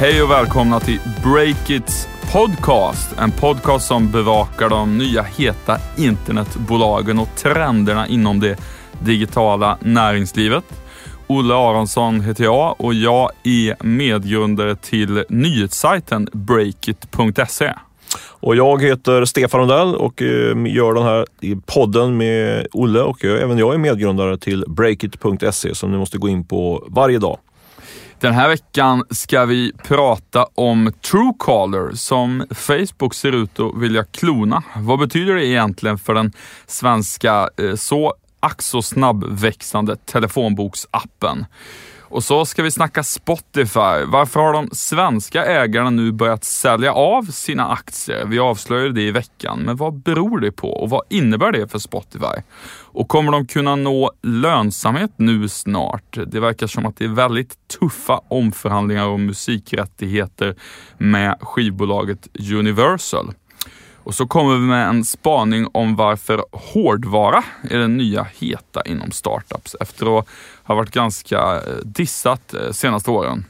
Hej och välkomna till Breakits podcast. En podcast som bevakar de nya heta internetbolagen och trenderna inom det digitala näringslivet. Olle Aronsson heter jag och jag är medgrundare till nyhetssajten Breakit.se. Och jag heter Stefan Rundell och ehm, gör den här podden med Olle och eh, även jag är medgrundare till Breakit.se som ni måste gå in på varje dag. Den här veckan ska vi prata om Truecaller som Facebook ser ut att vilja klona. Vad betyder det egentligen för den svenska eh, så ack så snabbväxande telefonboksappen? Och så ska vi snacka Spotify. Varför har de svenska ägarna nu börjat sälja av sina aktier? Vi avslöjade det i veckan, men vad beror det på och vad innebär det för Spotify? Och kommer de kunna nå lönsamhet nu snart? Det verkar som att det är väldigt tuffa omförhandlingar om musikrättigheter med skivbolaget Universal. Och så kommer vi med en spaning om varför hårdvara är den nya heta inom startups efter att ha varit ganska eh, dissat de senaste åren.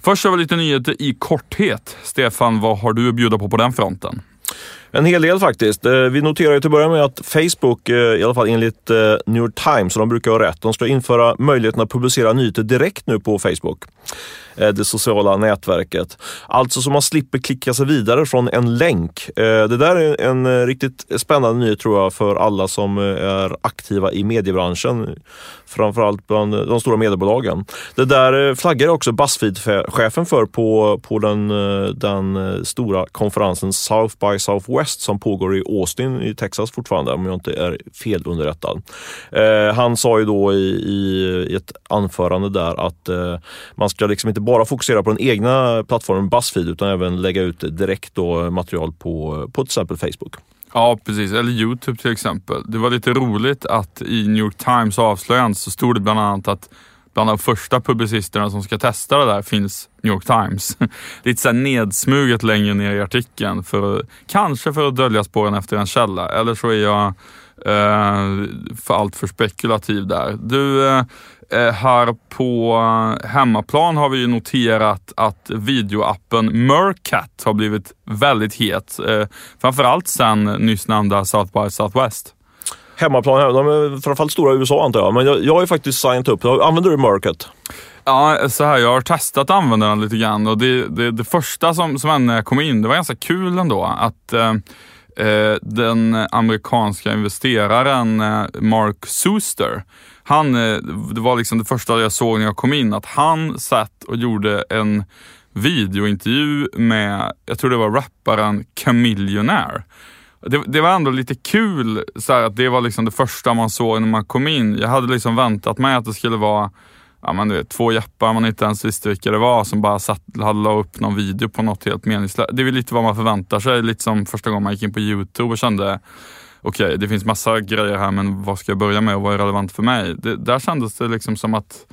Först har vi lite nyheter i korthet. Stefan, vad har du att bjuda på på den fronten? En hel del faktiskt. Eh, vi noterar ju till att börja med att Facebook, eh, i alla fall enligt eh, New York Times, och de brukar ha rätt, de ska införa möjligheten att publicera nyheter direkt nu på Facebook. Det sociala nätverket. Alltså så man slipper klicka sig vidare från en länk. Det där är en riktigt spännande nyhet tror jag för alla som är aktiva i mediebranschen. Framförallt bland de stora mediebolagen. Det där eh, flaggar också Buzzfeed-chefen för på, på den, eh, den eh, stora konferensen South by Southwest som pågår i Austin i Texas fortfarande om jag inte är felunderrättad. Han sa ju då i, i ett anförande där att man ska liksom inte bara fokusera på den egna plattformen Buzzfeed utan även lägga ut direkt då material på, på till exempel Facebook. Ja, precis. Eller Youtube till exempel. Det var lite roligt att i New York Times avslöjande så stod det bland annat att bland de första publicisterna som ska testa det där finns New York Times. Lite så nedsmuget längre ner i artikeln, för, kanske för att dölja spåren efter en källa. Eller så är jag för allt för spekulativ där. Du, eh, Eh, här på hemmaplan har vi noterat att videoappen Mercat har blivit väldigt het. Eh, framförallt sen nyss nämnda South by Southwest. Hemmaplan, de är framförallt stora i USA antar jag, men jag, jag har ju faktiskt signat upp. Använder du Mercat? Ja, så här, jag har testat att använda den lite grann och det, det, det första som, som hände när jag kom in, det var ganska kul ändå att eh, eh Eh, den amerikanska investeraren eh, Mark Suster han, eh, det var liksom det första jag såg när jag kom in, att han satt och gjorde en videointervju med, jag tror det var rapparen Chamillionaire. Det, det, var ändå lite kul så här, att det var liksom det första man såg när man kom in. Jag hade liksom väntat mig att det skulle vara ja, men du vet, två jappar man inte ens visste vilka det var som bara satt, la upp någon video på något helt meningslöst. Det är väl lite vad man förväntar sig, lite som första gången man gick in på Youtube och kände okej, okay, det finns massa grejer här men vad ska jag börja med och vad är relevant för mig? Det, där kändes det liksom som att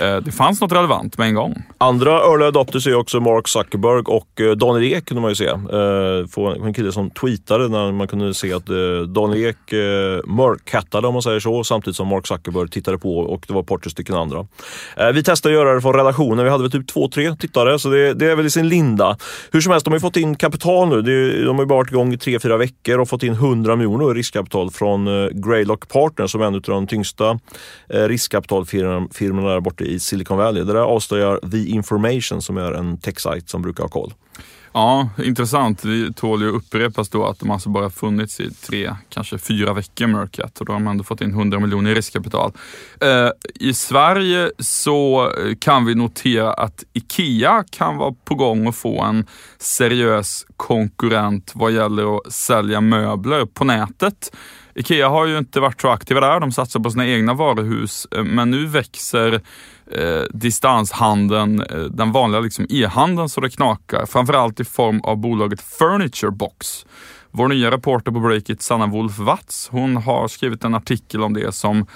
Eh, det fanns något relevant med en gång. Andra early adopters är också Mark Zuckerberg och eh, Daniel Ek kunde man ju se. Eh, en kille som tweetade när man kunde se att eh, Daniel Ek mörkhattade om man säger så samtidigt som Mark Zuckerberg tittade på och det var ett par stycken andra. Vi testade att göra det från relationen. Vi hade väl typ två, tre tittare så det, det är väl i sin linda. Hur som helst, de har ju fått in kapital nu. De har ju bara varit igång i tre, fyra veckor och fått in 100 miljoner i riskkapital från Greylock Partners som är en av de tyngsta riskkapitalfirmorna där borta i Silicon Valley. Det där avslöjar The Information som är en techsajt som brukar ha koll. Ja, intressant. Det tål ju upprepas då att de alltså bara funnits i tre, kanske fyra veckor Mercat och då har man ändå fått in 100 miljoner i riskkapital. Eh, I Sverige så kan vi notera att IKEA kan vara på gång att få en seriös konkurrent vad gäller att sälja möbler på nätet. Ikea har ju inte varit så aktiva där, de satsar på sina egna varuhus, eh, men nu växer eh, distanshandeln, eh, den vanliga liksom e-handeln så det knakar. Framförallt i form av bolaget Furniture Box. Vår nya reporter på Breakit, Sanna Wolf Watz, hon har skrivit en artikel om det som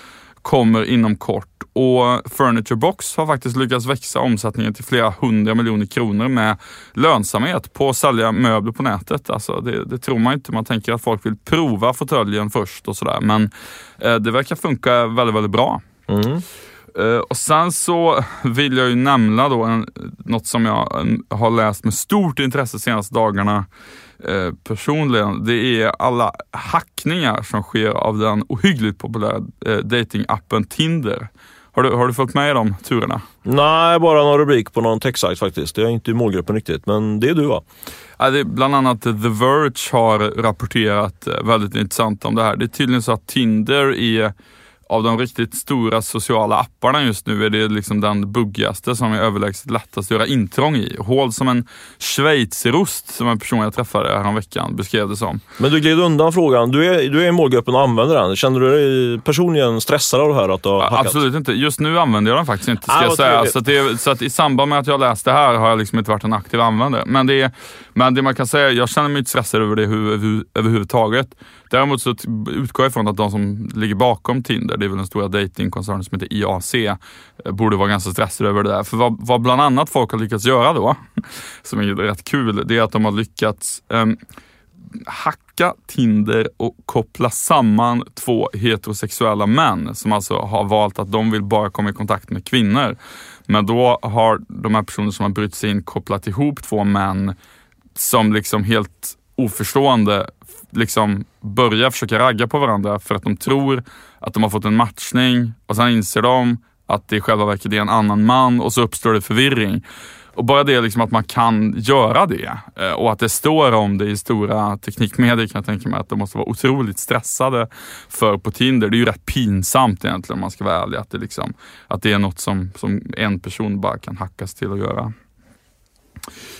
kommer inom kort och Furniture Box har faktiskt lyckats växa omsättningen till flera hundra miljoner kronor med lönsamhet på att sälja möbler på nätet. Alltså det, det tror man inte. Man tänker att folk vill prova fåtöljen först och sådär. Men eh, det verkar funka väldigt, väldigt bra. Mm. Eh, och sen så vill jag ju nämna då en, något som jag har läst med stort intresse de senaste dagarna eh, personligen. Det är alla hackningar som sker av den ohyggligt populära eh, datingappen Tinder. Har du, har du följt med i de turerna? Nej, bara någon rubrik på någon textsajt faktiskt. Jag är inte i målgruppen riktigt, men det är du va? Ja, det är bland annat The Verge har rapporterat väldigt intressant om det här. Det är tydligen så att Tinder är av de riktigt stora sociala apparna just nu är det liksom den buggigaste som är överlägset lättast att göra intrång i. Hål som en schweizerost som en person jag träffade häromveckan beskrev det som. Men du gled undan frågan. Du är, du är i målgruppen och använder den. Känner du dig personligen stressad av det här att du har hackat? Absolut inte. Just nu använder jag den faktiskt inte ska ah, jag säga. Så att, det, så att i samband med att jag läste det här har jag liksom inte varit en aktiv användare. Men det, men det man kan säga, jag känner mig inte stressad över det över, överhuvudtaget. Däremot så utgår jag ifrån att de som ligger bakom Tinder, det är väl den stora datingkoncernen som heter IAC, eh, borde vara ganska stressade över det där. För vad, vad bland annat folk har lyckats göra då, som är rätt kul, det är att de har lyckats um, hacka Tinder och koppla samman två heterosexuella män som alltså har valt att de vill bara komma i kontakt med kvinnor. Men då har de här personerna som har brytt sig in kopplat ihop två män som liksom helt oförstående liksom börjar försöka ragga på varandra för att de tror att de har fått en matchning och sen inser de att det i själva verket är en annan man och så uppstår det förvirring. Och bara det liksom att man kan göra det eh, och att det står om det i stora teknikmedier kan jag tänka mig att de måste vara otroligt stressade för på Tinder. Det är ju rätt pinsamt egentligen om man ska vara ärlig. Att det, liksom, att det är något som, som en person bara kan hackas till att göra.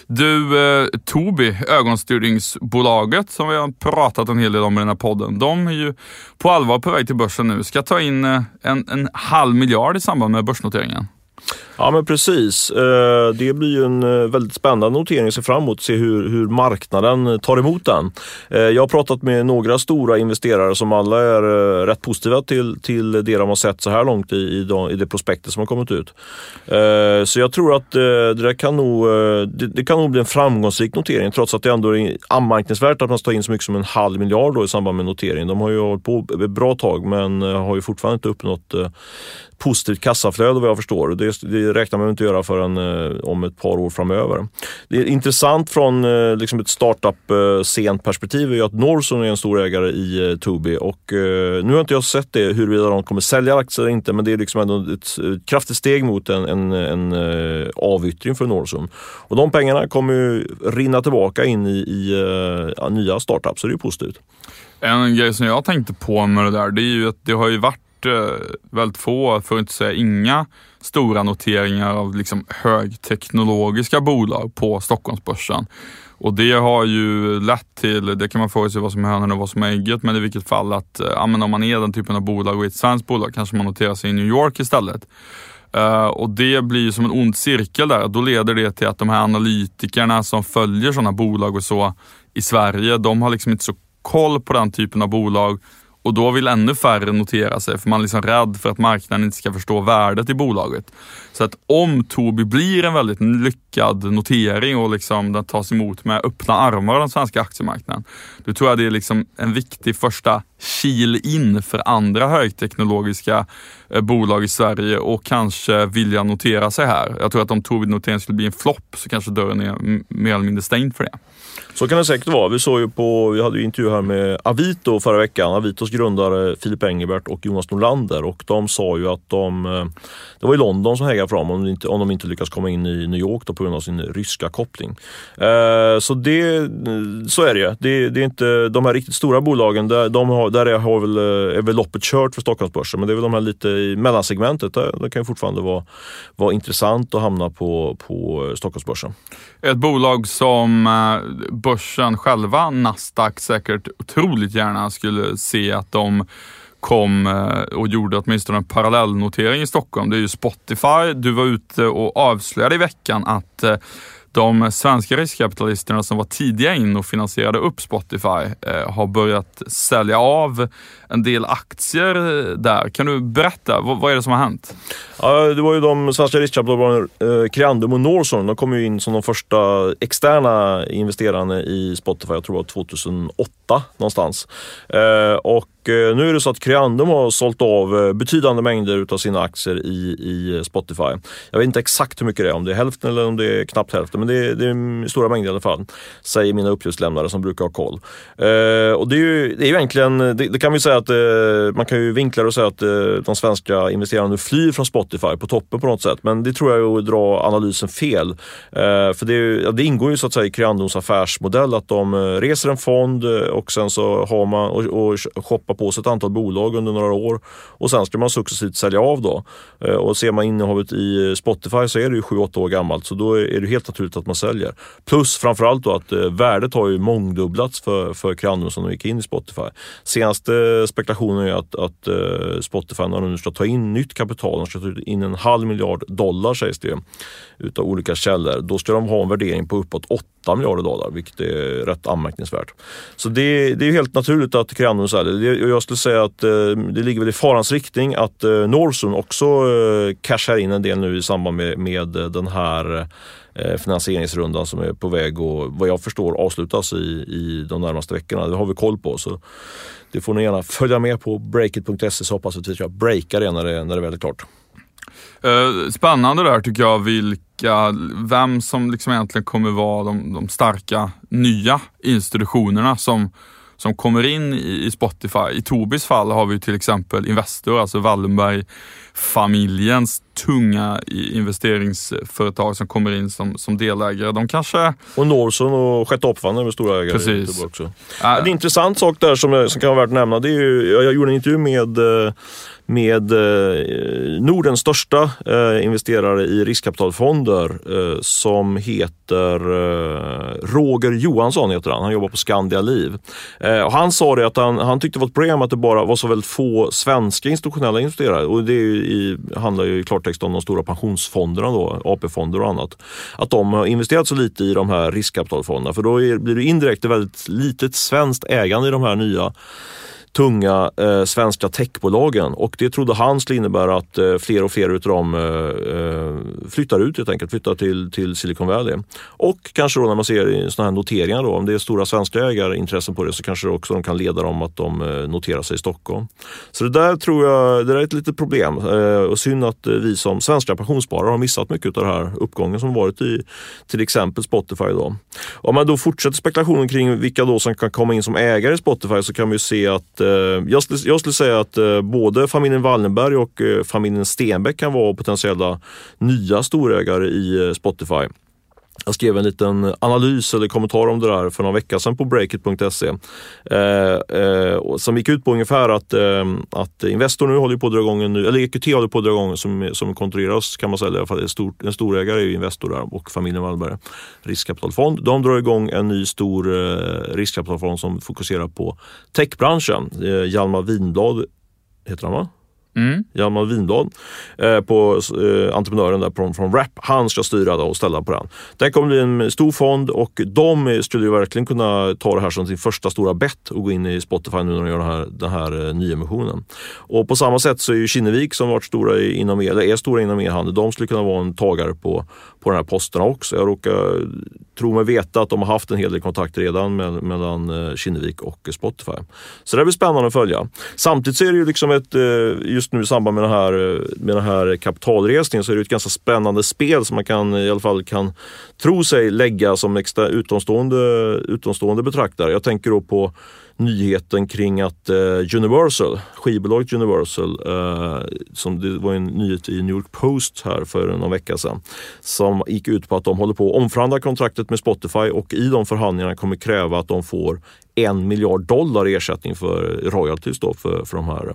Du, eh, Tobii, ögonstyrningsbolaget som vi har pratat en hel del om i den här podden. De är ju på allvar på väg till börsen nu. Ska ta in eh, en, en halv miljard i samband med börsnoteringen. Ja men precis. Eh, det blir ju en eh, väldigt spännande notering att se fram emot, se hur, hur marknaden tar emot den. Eh, jag har pratat med några stora investerare som alla är rätt positiva till, till det de har sett så här långt i, i, de, i det prospektet som har kommit ut. Så jag tror att det, kan nog, det, det, kan nog bli en framgångsrik notering trots att det ändå är anmärkningsvärt att man ska in så mycket som en halv miljard då i samband med noteringen. De har ju hållit på ett bra tag men har ju fortfarande inte uppnått positivt kassaflöde vad jag förstår. Det, det räknar man inte göra förrän eh, om ett par år framöver. Det är intressant från eh, liksom ett startup-sent eh, perspektiv är ju att Norson är en stor ägare i eh, Tobii och eh, nu har inte jag sett det huruvida de kommer sälja aktier eller inte men det är liksom ändå ett, ett kraftigt steg mot en, en, en eh, avyttring för Norson. Och de pengarna kommer ju rinna tillbaka in i, i eh, nya startups så det är positivt. En grej som jag tänkte på med det där, det är ju att det har ju varit Eh, väldigt få, för att inte säga inga, stora noteringar av liksom högteknologiska bolag på Stockholmsbörsen. Och det har ju lett till, det kan man fråga sig vad som är hönan och vad som är ägget, men i vilket fall att eh, om man är den typen av bolag och är ett svenskt bolag kanske man noterar sig i New York istället. Uh, och det blir som en ond cirkel där. Då leder det till att de här analytikerna som följer sådana bolag och så i Sverige, de har liksom inte så koll på den typen av bolag och då vill ännu färre notera sig för man är liksom rädd för att marknaden inte ska förstå värdet i bolaget. Så att om Tobii blir en väldigt lyckad notering och liksom den tas emot med öppna armar av den svenska aktiemarknaden. Då tror jag det är liksom en viktig första kil in för andra högteknologiska Eh, bolag i Sverige och kanske vilja notera sig här. Jag tror att om Tobii-noteringen skulle bli en flopp så kanske dörren är mer eller mindre stängd för det. Så kan det säkert vara. Vi såg ju på, vi hade ju intervju här med Avito förra veckan. Avitos grundare Filip Engelbert och Jonas Norlander och de sa ju att de, eh, det var i London som hägade fram om de inte, om de inte lyckas komma in i New York då på grund av sin ryska koppling. Eh, så det, så är det det, det är inte, de här riktigt stora bolagen, där, de har, där är, har väl, är väl loppet kört för Stockholmsbörsen. Men det är väl de här lite i mellansegmentet, det kan ju fortfarande vara, vara intressant att hamna på, på Stockholmsbörsen. Ett bolag som eh, börsen själva, Nasdaq, säkert otroligt gärna skulle se att de kom eh, och gjorde åtminstone en parallellnotering i Stockholm. Det är ju Spotify. Du var ute och avslöjade i veckan att eh, de svenska riskkapitalisterna som var tidiga in och finansierade upp Spotify eh, har börjat sälja av en del aktier eh, där. Kan du berätta, vad, vad är det som har hänt? Ja, det var ju de svenska riskkapitalbolagen eh, Creandum och Norson. De kom ju in som de första externa investerarna i Spotify, jag tror det var 2008 någonstans. Eh, och Eh, nu är det så att Creandum har sålt av eh, betydande mängder utav sina aktier i, i eh, Spotify. Jag vet inte exakt hur mycket det är, om det är hälften eller om det är knappt hälften, men det är, det är stora mängder i alla fall. Säger mina uppgiftslämnare som brukar ha koll. och det är ju, det är ju egentligen, det, det kan vi säga att man kan ju vinkla det och säga att de svenska investerarna nu flyr från Spotify på toppen på något sätt. Men det tror jag är att dra analysen fel. för det, det ingår ju så att säga i Creandums affärsmodell att de reser en fond och sen så har man och, och shoppar på sig ett antal bolag under några år och sen ska man successivt sälja av då. Eh, och ser man innehavet i Spotify så är det ju 7-8 år gammalt så då är det helt naturligt att man säljer. Plus framförallt då att eh, värdet har ju mångdubblats för, för Creandum som de gick in i Spotify. Senaste spekulationen är att, att eh, Spotify när de nu ska ta in nytt kapital, de ska ta in en halv miljard dollar sägs det utav olika källor. Då ska de ha en värdering på uppåt 8 miljarder dollar, vilket är rätt anmärkningsvärt. Så det, det är helt naturligt att Creandum säljer. Jag skulle säga att eh, det ligger väl i farans riktning att eh, Norsun också eh, cashar in en del nu i samband med, med den här finansieringsrundan som är på väg och vad jag förstår avslutas i, i de närmaste veckorna. Det har vi koll på. Så det får ni gärna följa med på breakit.se så hoppas att vi ska breaka det när det, när det väl är klart. Spännande där tycker jag vilka, vem som liksom egentligen kommer vara de, de starka nya institutionerna som som kommer in i, Spotify. I Tobis fall har vi till exempel Investor, alltså Wallenberg familjens tunga investeringsföretag som kommer in som, som delägare. De kanske... Och Norson och Sjätte AP-fonden är stora ägare. Precis. Också. Äh. En intressant sak där som, som kan vara värt att nämna, det är ju, jag, jag gjorde en intervju med eh, med eh, Nordens största eh, investerare i riskkapitalfonder eh, som heter eh, Roger Johansson. Heter han. han jobbar på Skandia Liv. Eh, och han sa det att han, han tyckte det var ett problem att det bara var så väldigt få svenska institutionella investerare. Och det i, handlar ju i klartext om de stora pensionsfonderna, då, AP-fonder och annat. Att de har investerat så lite i de här riskkapitalfonderna för då är, blir det indirekt ett väldigt litet svenskt ägande i de här nya tunga eh, svenska techbolagen och det trodde han skulle innebära att eh, fler och fler utav dem eh, eh, flyttar ut helt enkelt, flyttar till, till Silicon Valley. Och kanske då när man ser sådana här noteringar då, om det är stora svenska ägarintressen på det så kanske också de kan leda dem att de eh, noterar sig i Stockholm. Så det där tror jag, det där är ett litet problem eh, och synd att eh, vi som svenska pensionssparare har missat mycket av den här uppgången som varit i till exempel Spotify. Då. Om man då fortsätter spekulationen kring vilka då som kan komma in som ägare i Spotify så kan vi se att Eh, jag skulle, jag skulle säga att eh, både familjen Wallenberg och eh, familjen Stenbeck kan vara potentiella nya storägare i eh, Spotify. Jag skrev en liten analys eller kommentar om det där för någon vecka sedan på breakit.se. Eh, eh, som gick ut på ungefär att, eh, att Investor nu håller på att dra igång en ny, eller EQT håller på att dra igång som, som kontrolleras kan man säga, i alla fall är stor, en storägare är ju Investor där och familjen Wallberg riskkapitalfond. De drar igång en ny stor eh, riskkapitalfond som fokuserar på techbranschen. Eh, Hjalmar Winblad heter han va? Mm. Hjalmar Winblad, eh, på eh, entreprenören där från, från Rap. Han ska styra och ställa på den. Det kommer bli en stor fond och de skulle ju verkligen kunna ta det här som sin första stora bett och gå in i Spotify nu när de gör den här, den här eh, nyemissionen. Och på samma sätt så är ju Kinnevik som varit stora inom, e- eller är stora inom e-handel, de skulle kunna vara en tagare på, på de här posterna också. Jag råkar tro mig veta att de har haft en hel del kontakt redan med, mellan eh, Kinnevik och Spotify. Så det blir spännande att följa. Samtidigt så är det ju liksom ett, eh, just nu i samband med den här, eh, med den här kapitalresningen så är det ett ganska spännande spel som man kan, i alla fall kan tro sig lägga som extra utomstående, utomstående betraktare. Jag tänker då på nyheten kring att eh, Universal, skivbolaget Universal, eh, som det var en nyhet i New York Post här för någon vecka sedan, som gick ut på att de håller på att omförhandla kontraktet med Spotify och i de förhandlingarna kommer kräva att de får en miljard dollar i ersättning för royalties då för, för de här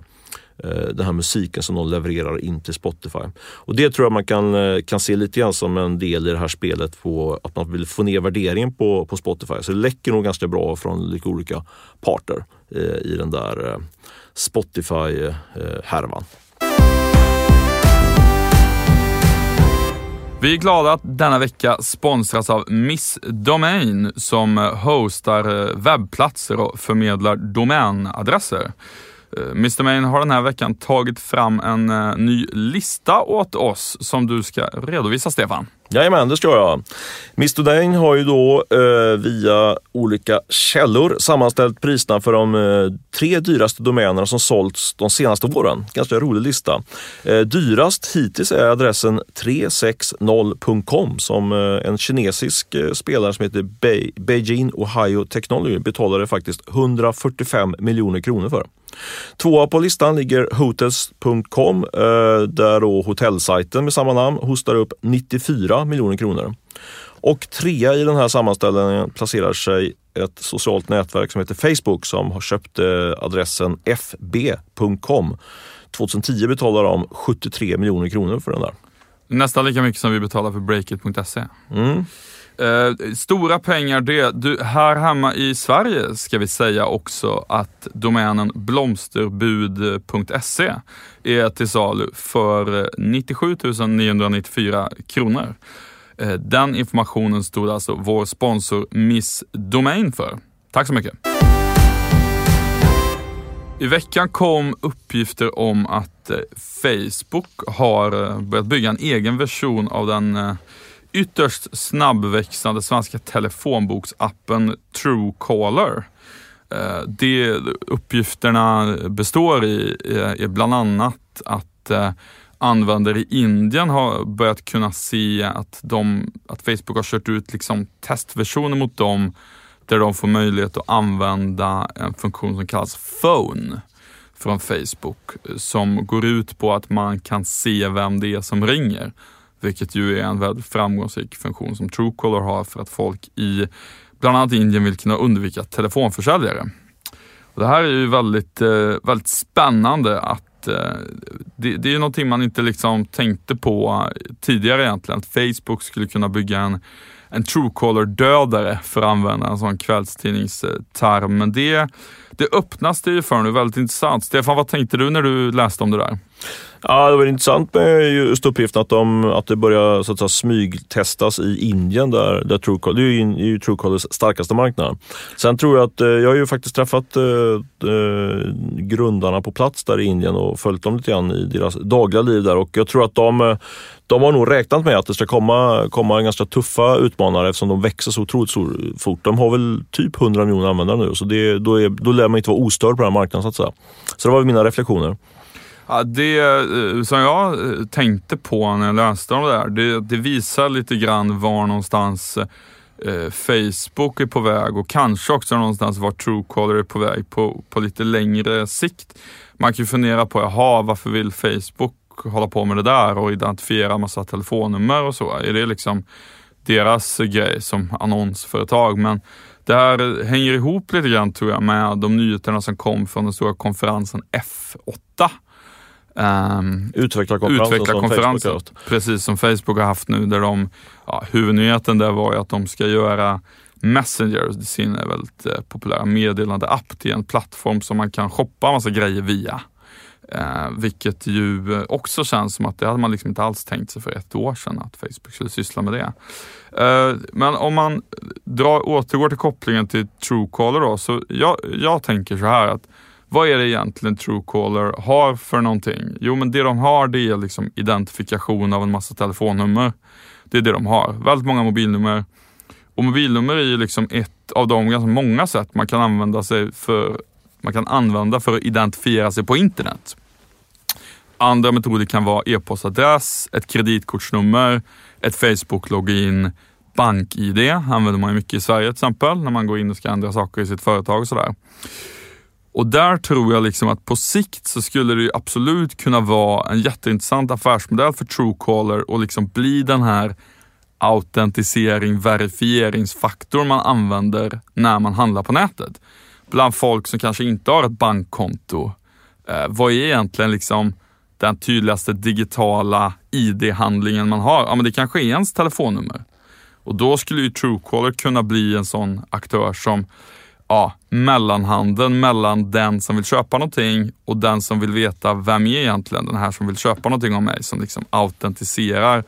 Eh, den här musiken som de levererar in till Spotify. Och Det tror jag man kan, eh, kan se lite grann som en del i det här spelet på att man vill få ner värderingen på, på Spotify. Så det läcker nog ganska bra från lite olika parter eh, i den där eh, Spotify-härvan. Eh, Vi är glada att denna vecka sponsras av Miss Domain som hostar webbplatser och förmedlar domänadresser. Eh, Mr Main har den här veckan tagit fram en eh, ny lista åt oss som du ska redovisa Stefan. Jajamän, det ska jag. Mr Dane har ju då eh, via olika källor sammanställt priserna för de eh, tre dyraste domänerna som sålts de senaste åren. Ganska rolig lista. Eh, dyrast hittills är adressen 360.com som eh, en kinesisk eh, spelare som heter Be Beijing Ohio Technology betalade faktiskt 145 miljoner kronor för. Tvåa på listan ligger hotels.com eh, där då hotellsajten med samma namn hostar upp 94 miljoner kronor. Och trea i den här sammanställningen placerar sig ett socialt nätverk som heter Facebook som har köpt adressen fb.com. 2010 betalade de 73 miljoner kronor för den där. Nästan lika mycket som vi betalar för breakit.se. Mm. Eh, stora pengar det. Du, här hemma i Sverige ska vi säga också att domänen blomsterbud.se är till salu för eh, 97 994 kronor. Eh, den informationen stod alltså vår sponsor Miss Domain för. Tack så mycket. I veckan kom uppgifter om att eh, Facebook har eh, börjat bygga en egen version av den eh, ytterst snabbväxande svenska telefonboksappen Truecaller. Eh, det uppgifterna består i eh, är bland annat att eh, användare i Indien har börjat kunna se att, de, att Facebook har kört ut liksom testversioner mot dem där de får möjlighet att använda en funktion som kallas Phone från Facebook som går ut på att man kan se vem det är som ringer. Vilket ju är en väldigt framgångsrik funktion som Truecaller har för att folk i bland annat Indien vill kunna undvika telefonförsäljare. Och det här är ju väldigt, eh, väldigt spännande att eh, det, det är någonting man inte liksom tänkte på tidigare egentligen, att Facebook skulle kunna bygga en en Truecaller-dödare för att använda en sån kvällstidningsterm. Men det, det öppnas det ju för nu, väldigt intressant. Stefan, vad tänkte du när du läste om det där? Ja, det var intressant med just uppgiften att, de, att det börjar så att säga, smygtestas i Indien där, där Truecaller, det är ju, är ju Truecallers starkaste marknad. Sen tror jag att, eh, jag har ju faktiskt träffat eh, eh, grundarna på plats där i Indien och följt dem lite grann i deras dagliga liv där och jag tror att de, eh, de har nog räknat med att det ska komma, komma ganska tuffa utmanare eftersom de växer så otroligt fort. De har väl typ 100 miljoner användare nu så det, då, är, då lär man inte vara ostörd på den här marknaden så att säga. Så det var mina reflektioner. Ja, det eh, som jag eh, tänkte på när jag läste om det där, det, det visar lite grann var någonstans eh, Facebook är på väg och kanske också någonstans var Truecaller är på väg på, på lite längre sikt. Man kan ju fundera på, jaha, varför vill Facebook hålla på med det där och identifiera massa telefonnummer och så? Är det liksom deras grej som annonsföretag? Men det här hänger ihop lite grann tror jag med de nyheterna som kom från den stora konferensen F8 Um, Utvecklarkonferensen utvecklarkonferensen, som precis som Facebook har haft nu där de, ja, huvudnyheten där var ju att de ska göra Messenger, sin väldigt eh, populära meddelande-app till en plattform som man kan shoppa massa grejer via. Eh, vilket ju också känns som att det hade man liksom inte alls tänkt sig för ett år sedan att Facebook skulle syssla med det. Eh, men om man drar, återgår till kopplingen till Truecaller då, så jag, jag tänker så här att vad är det egentligen Truecaller har för någonting? Jo, men det de har det är liksom identifikation av en massa telefonnummer. Det är det de har. Väldigt många mobilnummer. Och mobilnummer är ju liksom ett av de ganska många sätt man kan använda sig för man kan använda för att identifiera sig på internet. Andra metoder kan vara e-postadress, ett kreditkortsnummer, ett Facebook-login, bank-id använder man mycket i Sverige till exempel när man går in och ska ändra saker i sitt företag och sådär. Och där tror jag liksom att på sikt så skulle det absolut kunna vara en jätteintressant affärsmodell för Truecaller och liksom bli den här autentisering, verifieringsfaktor man använder när man handlar på nätet. Bland folk som kanske inte har ett bankkonto. Eh, vad är egentligen liksom den tydligaste digitala ID-handlingen man har? Ja, men det kanske är ens telefonnummer. Och då skulle ju Truecaller kunna bli en sån aktör som ja, mellanhanden mellan den som vill köpa någonting och den som vill veta vem är egentligen den här som vill köpa någonting av mig, som liksom autentiserar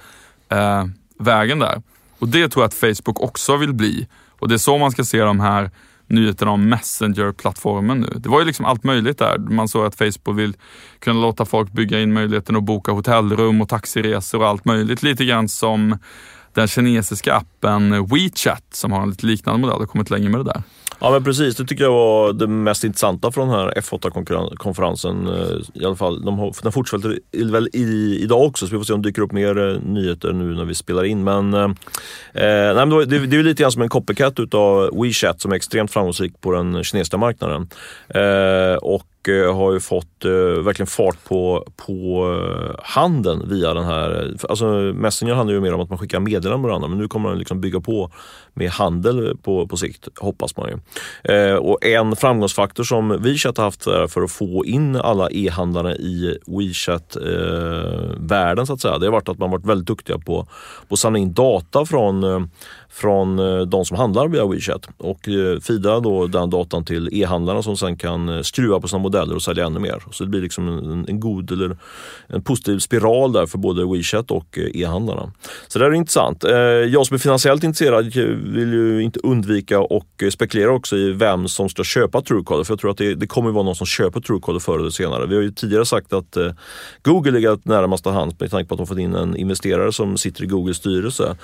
eh, vägen där. Och det tror jag att Facebook också vill bli. Och det är så man ska se de här nyheterna om Messenger-plattformen nu. Det var ju liksom allt möjligt där. Man såg att Facebook vill kunna låta folk bygga in möjligheten att boka hotellrum och taxiresor och allt möjligt. Lite grann som den kinesiska appen WeChat som har en lite liknande modell och kommit längre med det där. Ja men precis, det tycker jag var det mest intressanta från den här F8-konferensen. Eh, I alla fall, de har, den fortsätter väl i, idag också så vi får se om det dyker upp mer eh, nyheter nu när vi spelar in. Men, eh, eh nej, men det, det är lite grann som en copycat utav WeChat som är extremt framgångsrik på den kinesiska marknaden. Eh, och och eh, har ju fått eh, verkligen fart på, på eh, handeln via den här. Alltså Messenger handlar ju mer om att man skickar meddelanden med varandra men nu kommer den liksom bygga på med handel på, på sikt, hoppas man ju. Och en framgångsfaktor som WeChat har haft för att få in alla e-handlare i WeChat-världen så att säga, det har varit att man varit väldigt duktiga på, på att samla in data från från eh, de som handlar via WeChat och eh, fida då den datan till e-handlarna som sen kan eh, skruva på sina modeller och sälja ännu mer. Så det blir liksom en, en god eller en positiv spiral där för både WeChat och eh, e-handlarna. Så det är intressant. Jag som är finansiellt intresserad vill ju inte undvika och spekulera också i vem som ska köpa Truecaller för jag tror att det, det kommer vara någon som köper Truecaller förr eller senare. Vi har ju tidigare sagt att Google ligger närmast hand med tanke på att de fått in en investerare som sitter i Googles styrelse.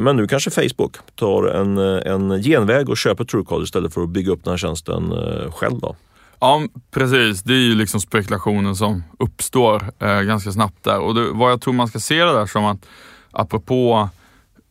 Men nu kanske Facebook Facebook tar en, eh, en genväg och köper Truecaller istället för att bygga upp den här tjänsten eh, själv. Då. Ja, precis. Det är ju liksom spekulationen som uppstår eh, ganska snabbt där. Och det, vad jag tror man ska se det där som att apropå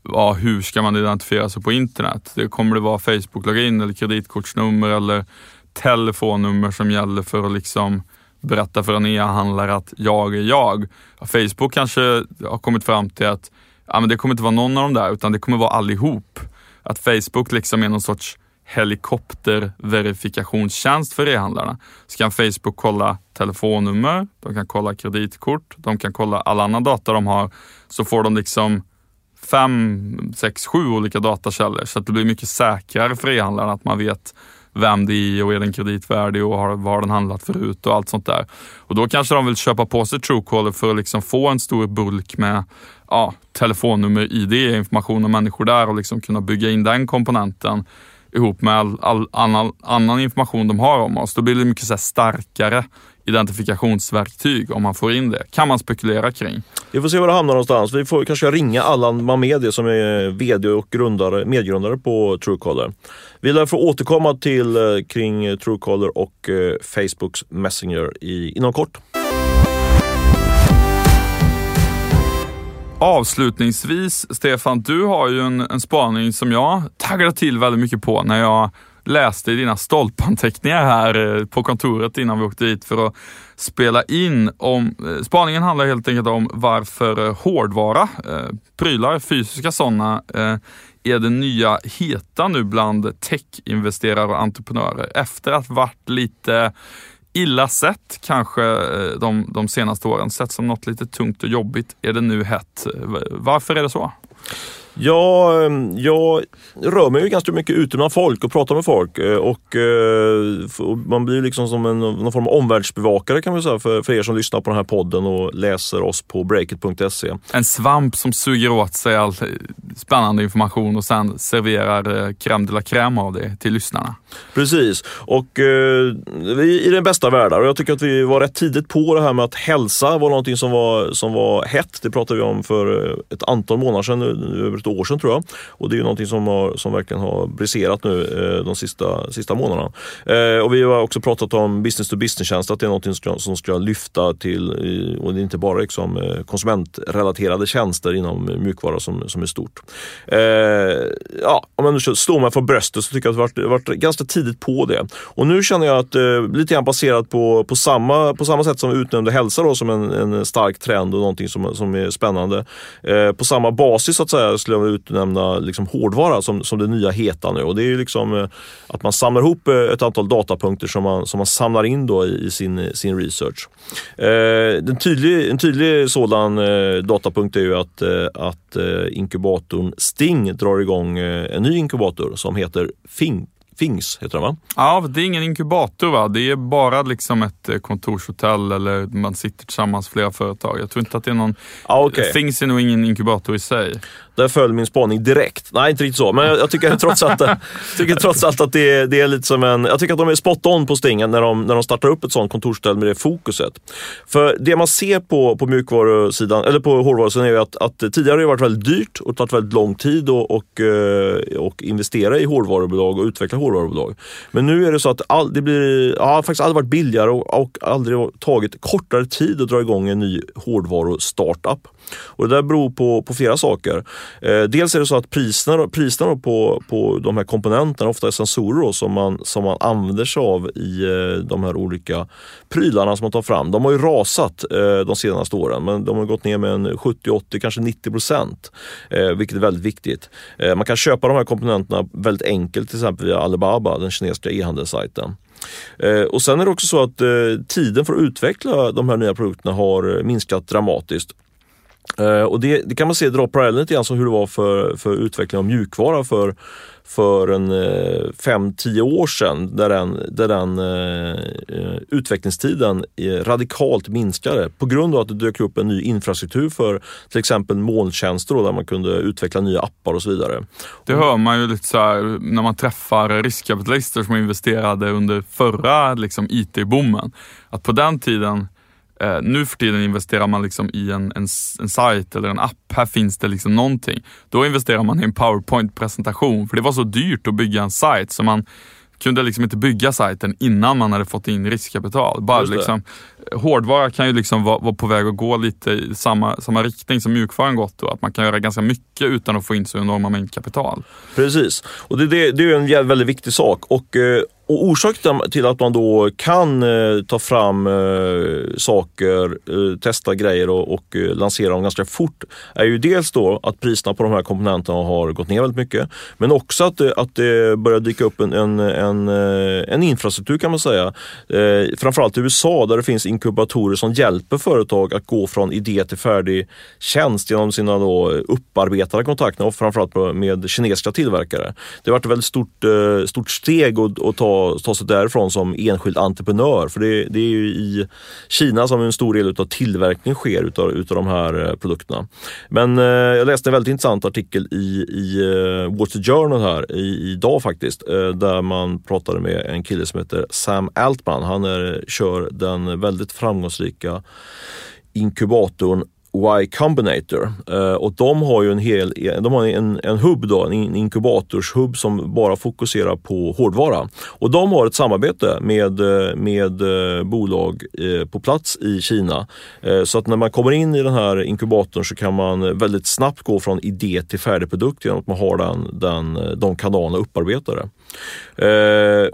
ja, hur ska man identifiera sig på internet? Det kommer det vara Facebook-login eller kreditkortsnummer eller telefonnummer som gäller för att liksom berätta för en e-handlare att jag är jag. Facebook kanske har kommit fram till att ja, men det kommer inte vara någon av dem där, utan det kommer vara allihop. Att Facebook liksom är någon sorts helikopterverifikationstjänst för e-handlarna. Så kan Facebook kolla telefonnummer, de kan kolla kreditkort, de kan kolla all annan data de har. Så får de liksom fem, sex, sju olika datakällor. Så att det blir mycket säkrare för e-handlarna att man vet vem det är och är den kreditvärdig och har, vad har den handlat förut och allt sånt där. Och då kanske de vill köpa på sig Truecaller för att liksom få en stor bulk med ja, telefonnummer, ID, information om människor där och liksom kunna bygga in den komponenten ihop med all, all annan, annan, information de har om oss. Då blir det mycket så starkare identifikationsverktyg om man får in det. kan man spekulera kring. Vi får se var det hamnar någonstans. Vi får kanske ringa Allan Mamedi som är eh, VD och grundare, medgrundare på Truecaller. Vi lär få återkomma till eh, kring Truecaller och eh, Facebooks Messenger i, inom kort. Avslutningsvis, Stefan, du har ju en, en spaning som jag taggade till väldigt mycket på när jag läste dina stolpanteckningar här eh, på kontoret innan vi åkte dit för att spela in. Om, eh, spaningen handlar helt enkelt om varför eh, hårdvara, eh, prylar, fysiska sådana, är det nya heta nu bland techinvesterare och entreprenörer. Efter att varit lite illa sett kanske eh, de, de senaste åren, sett som något lite tungt och jobbigt, är det nu hett. Eh, varför är det så? Ja, ehm, jag rör mig ju ganska mycket ute bland folk och pratar med folk eh, och, eh, man blir liksom som en någon form av omvärldsbevakare kan man säga för, för er som lyssnar på den här podden och läser oss på breakit.se. En svamp som suger åt sig all spännande information och sen serverar eh, crème de la crème av det till lyssnarna. Precis, och vi är i den bästa världar och jag tycker att vi var rätt tidigt på det här med att hälsa var någonting som var, som var hett. Det pratade vi om för ett antal månader sedan, ett år sedan tror jag. Och det är ju någonting som, har, som verkligen har briserat nu eh, de sista, sista månaderna. Eh, och vi har också pratat om business to business-tjänster, att det är någonting som ska, som ska lyfta till, och det är inte bara liksom, eh, konsumentrelaterade tjänster inom mjukvara som, som är stort. Eh, ja, om jag nu slår mig för bröstet så tycker jag att det har varit, varit ganska tidigt på det. Och nu känner jag att, eh, lite grann baserat på, på, samma, på samma sätt som vi utnämnde hälsa då, som en, en stark trend och någonting som, som är spännande. Eh, på samma basis så att säga skulle jag utnämna liksom hårdvara som, som det nya heta nu. Och det är liksom eh, att man samlar ihop eh, ett antal datapunkter som man, som man samlar in då i, i sin, sin research. Eh, en, tydlig, en tydlig sådan eh, datapunkt är ju att, eh, att inkubatorn Sting drar igång en ny inkubator som heter Fink Fings heter den va? Ja, det är ingen inkubator va? Det är bara liksom ett kontorshotell eller man sitter tillsammans flera företag. Jag tror inte att det är någon... Ja, okay. Fings är nog ingen inkubator i sig. Där föll min spaning direkt. Nej, inte riktigt så. Men jag, jag tycker trots allt, tycker trots allt att det, det, är lite som en... Jag tycker att de är spot on på stingen när de, när de startar upp ett sånt kontorsställ med det fokuset. För det man ser på, på mjukvarusidan, eller på hårdvarusidan är ju att, att tidigare har det varit väldigt dyrt och tagit väldigt lång tid och, och, eh, och investera i hårdvarubolag och utveckla hårdvarubolag. Men nu är det så att all, det blir, ja, faktiskt aldrig varit billigare och, och aldrig tagit kortare tid att dra igång en ny hårdvarustartup. Och det där beror på, på flera saker. Eh, dels är det så att priserna, priserna på, på de här komponenterna, ofta är sensorer då, som, man, som man använder sig av i eh, de här olika prylarna som man tar fram. De har ju rasat eh, de senaste åren, men de har gått ner med en 70, 80, kanske 90 procent, eh, vilket är väldigt viktigt. Eh, man kan köpa de här komponenterna väldigt enkelt, till exempel via Alibaba, den kinesiska e-handelssajten. Eh, och sen är det också så att eh, tiden för att utveckla de här nya produkterna har eh, minskat dramatiskt. Eh, och det, det, kan man se dra parallellen lite grann som hur det var för, för utveckling av mjukvara för, för en eh, 5-10 år sedan där den, där den uh, utvecklingstiden radikalt minskade på grund av att det dök upp en ny infrastruktur för till exempel molntjänster då, där man kunde utveckla nya appar och så vidare. Det hör man ju lite så här, när man träffar riskkapitalister som investerade under förra liksom, IT-boomen. Att på den tiden Eh, nu för tiden investerar man liksom i en, en, en sajt eller en app. Här finns det liksom någonting. Då investerar man i en powerpoint-presentation för det var så dyrt att bygga en sajt så man kunde liksom inte bygga sajten innan man hade fått in riskkapital. Bara liksom, hårdvara kan ju liksom vara, vara, på väg att gå lite i samma, samma riktning som mjukvaran gått. Då, att man kan göra ganska mycket utan att få in så enorma mängd kapital. Precis, och det, det, det är en väldigt viktig sak. Och, eh, och orsaken till att man då kan eh, ta fram eh, saker, eh, testa grejer och, och eh, lansera dem ganska fort är ju dels då att priserna på de här komponenterna har gått ner väldigt mycket. Men också att, eh, att det börjar dyka upp en, en, en, eh, en infrastruktur kan man säga. Eh, framförallt i USA där det finns inkubatorer som hjälper företag att gå från idé till färdig tjänst genom sina då upparbetade kontakter och framförallt med kinesiska tillverkare. Det har varit ett väldigt stort, eh, stort steg att, att ta ta, sig därifrån som enskild entreprenör. För det, det är ju i Kina som en stor del av tillverkningen sker utav, utav de här eh, produkterna. Men eh, jag läste en väldigt intressant artikel i, i uh, Wall Street Journal här i, idag faktiskt. Eh, där man pratade med en kille som heter Sam Altman. Han är, kör den väldigt framgångsrika inkubatorn Y Combinator eh, och de har ju en hel de har en, en hubb, då, en inkubatorshubb som bara fokuserar på hårdvara. Och de har ett samarbete med, eh, med eh, bolag på plats i Kina. Så att när man kommer in i den här inkubatorn så kan man väldigt snabbt gå från idé till färdig produkt genom att man har den, den, de kanalerna upparbetade.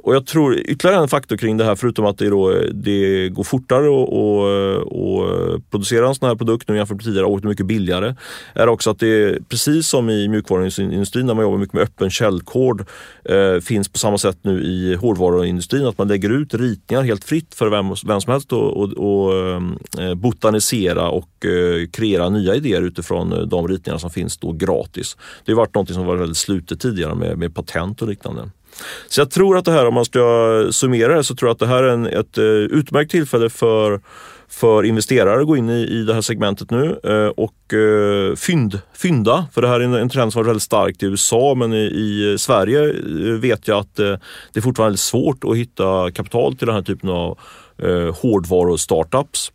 Och jag tror ytterligare en faktor kring det här, förutom att det, då, det går fortare att producera en sån här produkt nu jämfört med tidigare och mycket billigare, är också att det precis som i mjukvaruindustrin där man jobbar mycket med öppen källkod, eh, finns på samma sätt nu i hårdvaruindustrin, att man lägger ut ritningar helt fritt för vem, vem som helst att eh, botanisera och eh, kreera nya idéer utifrån eh, de ritningar som finns då gratis. Det har varit något som varit väldigt slutet tidigare med, med patent och liknande. Så jag tror att det här, om man ska summera det, så tror jag att det här är en, ett eh, utmärkt tillfälle för, för investerare att gå in i, i det här segmentet nu eh, och eh, fynd, fynda. För det här är en, en trend som varit väldigt stark i USA men i, i Sverige eh, vet jag att eh, det är fortfarande är svårt att hitta kapital till den här typen av eh, hårdvaru-startups.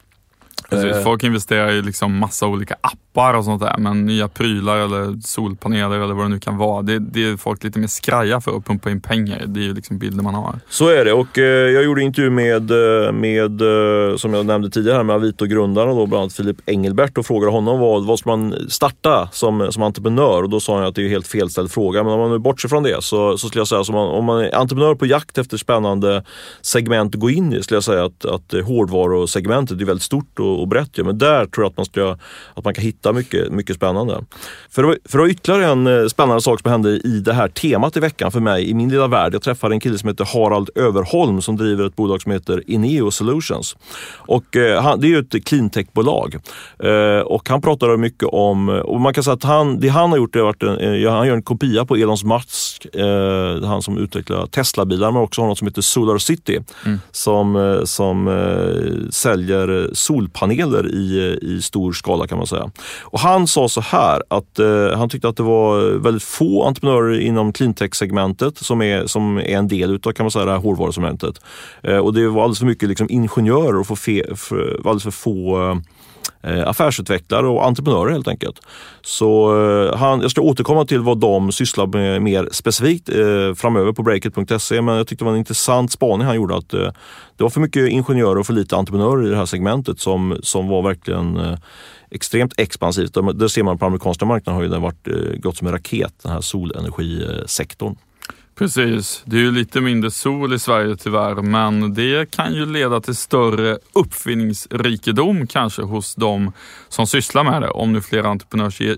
Precis, folk investerar i liksom massa olika appar och sånt där, men nya prylar eller solpaneler eller vad det nu kan vara, det, det är folk lite mer skraja för att pumpa in pengar Det är ju liksom bilden man har. Så är det och eh, jag gjorde intervju med, eh, med eh, som jag nämnde tidigare, med Avito-grundaren, bland annat Filip Engelbert och frågade honom vad, vad ska man starta som, som entreprenör och då sa han att det är helt felställd fråga. Men om man nu bortser från det så, så skulle jag säga att om man är entreprenör på jakt efter spännande segment att gå in i, skulle jag säga att, att hårdvarusegmentet är väldigt stort och och brett. Ja. Men där tror jag att man, ska, att man kan hitta mycket, mycket spännande. För, att, för att ytterligare en eh, spännande sak som hände i det här temat i veckan för mig i min lilla värld. Jag träffade en kille som heter Harald Överholm som driver ett bolag som heter Ineo Solutions. Och, eh, han, det är ju ett cleantech-bolag. Eh, och han pratade mycket om, och man kan säga att han, det han har gjort, är att eh, han gör en kopia på Elon Musk, han som utvecklar Tesla-bilar, men också har något som heter Solar City mm. som, som säljer solpaneler i, eh, i stor skala kan man säga. Och han sa så här att eh, han tyckte att det var väldigt få entreprenörer inom cleantech-segmentet som är, som är en del utav kan man säga, det här hårdvarusegmentet. Eh, och det var alldeles för mycket liksom, ingenjörer och för, fe, för, alldeles för få Eh, Eh, affärsutvecklare och entreprenörer helt enkelt. Så eh, han, jag ska återkomma till vad de sysslar med mer specifikt eh, framöver på breakit.se men jag tyckte det var en intressant spaning han gjorde att eh, det var för mycket ingenjörer och för lite entreprenörer i det här segmentet som, som var verkligen extremt expansivt. Det ser man på amerikanska marknaden har ju den varit gått som en raket, den här solenergisektorn. Precis, det är ju lite mindre sol i Sverige tyvärr, men det kan ju leda till större uppfinningsrikedom kanske hos de som sysslar med det. Om nu fler entreprenörer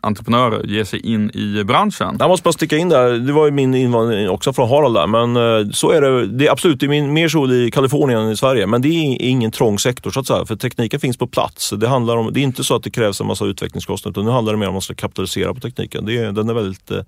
entreprenörer ger sig in i branschen. Jag måste bara sticka in där, det var ju min invandring också från Harald där, men eh, så är det. Det är absolut det är mer sol i Kalifornien än i Sverige, men det är ingen trång sektor så att säga, för tekniken finns på plats. Det, handlar om, det är inte så att det krävs en massa utvecklingskostnader, utan nu handlar det mer om att man ska kapitalisera på tekniken. Det, den är väldigt eh,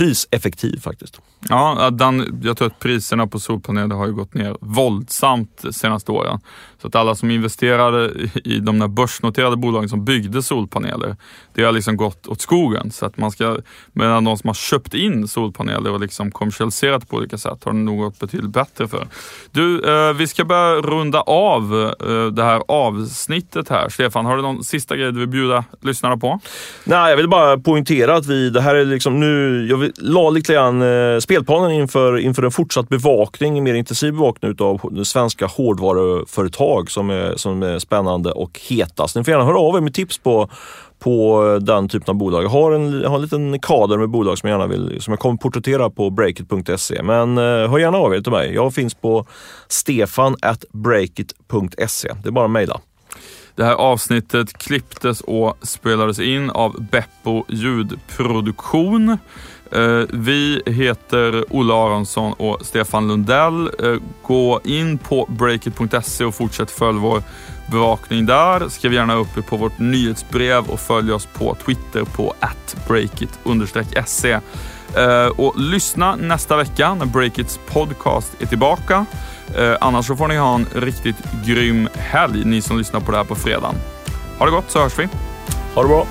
priseffektiv faktiskt. Ja, den, jag tror att priserna på solpaneler har ju gått ner våldsamt senaste åren. Så att alla som investerade i de där börsnoterade bolagen som byggde solpaneler, det har liksom gått åt skogen. Så att man ska, medan de som har köpt in solpaneler och liksom kommersialiserat på olika sätt har det nog gått betydligt bättre för. Du, eh, vi ska börja runda av eh, det här avsnittet här. Stefan, har du någon sista grej du vill bjuda lyssnarna på? Nej, jag vill bara poängtera att vi, det här är liksom nu, jag vill, la lite grann eh, spelplanen inför, inför en fortsatt bevakning, mer intensiv bevakning av svenska hårdvaruföretag som är, som är spännande och hetast. Ni får gärna höra av er med tips på på eh, den typen av bolag. Jag har en, jag har en liten kader med bolag som jag gärna vill, som jag kommer porträttera på breakit.se. Men eh, hör gärna av er till mig. Jag finns på stefan.breakit.se. Det är bara att mejla. Det här avsnittet klipptes och spelades in av Beppo ljudproduktion. Eh, vi heter Olle Aronsson och Stefan Lundell. Eh, gå in på breakit.se och fortsätt följa vår bevakning där. Skriv gärna upp er på vårt nyhetsbrev och följ oss på Twitter på breakit-se. Eh, och lyssna nästa vecka när Breakits podcast är tillbaka. Annars så får ni ha en riktigt grym helg, ni som lyssnar på det här på fredag. Ha det gott så hörs vi. Ha det bra.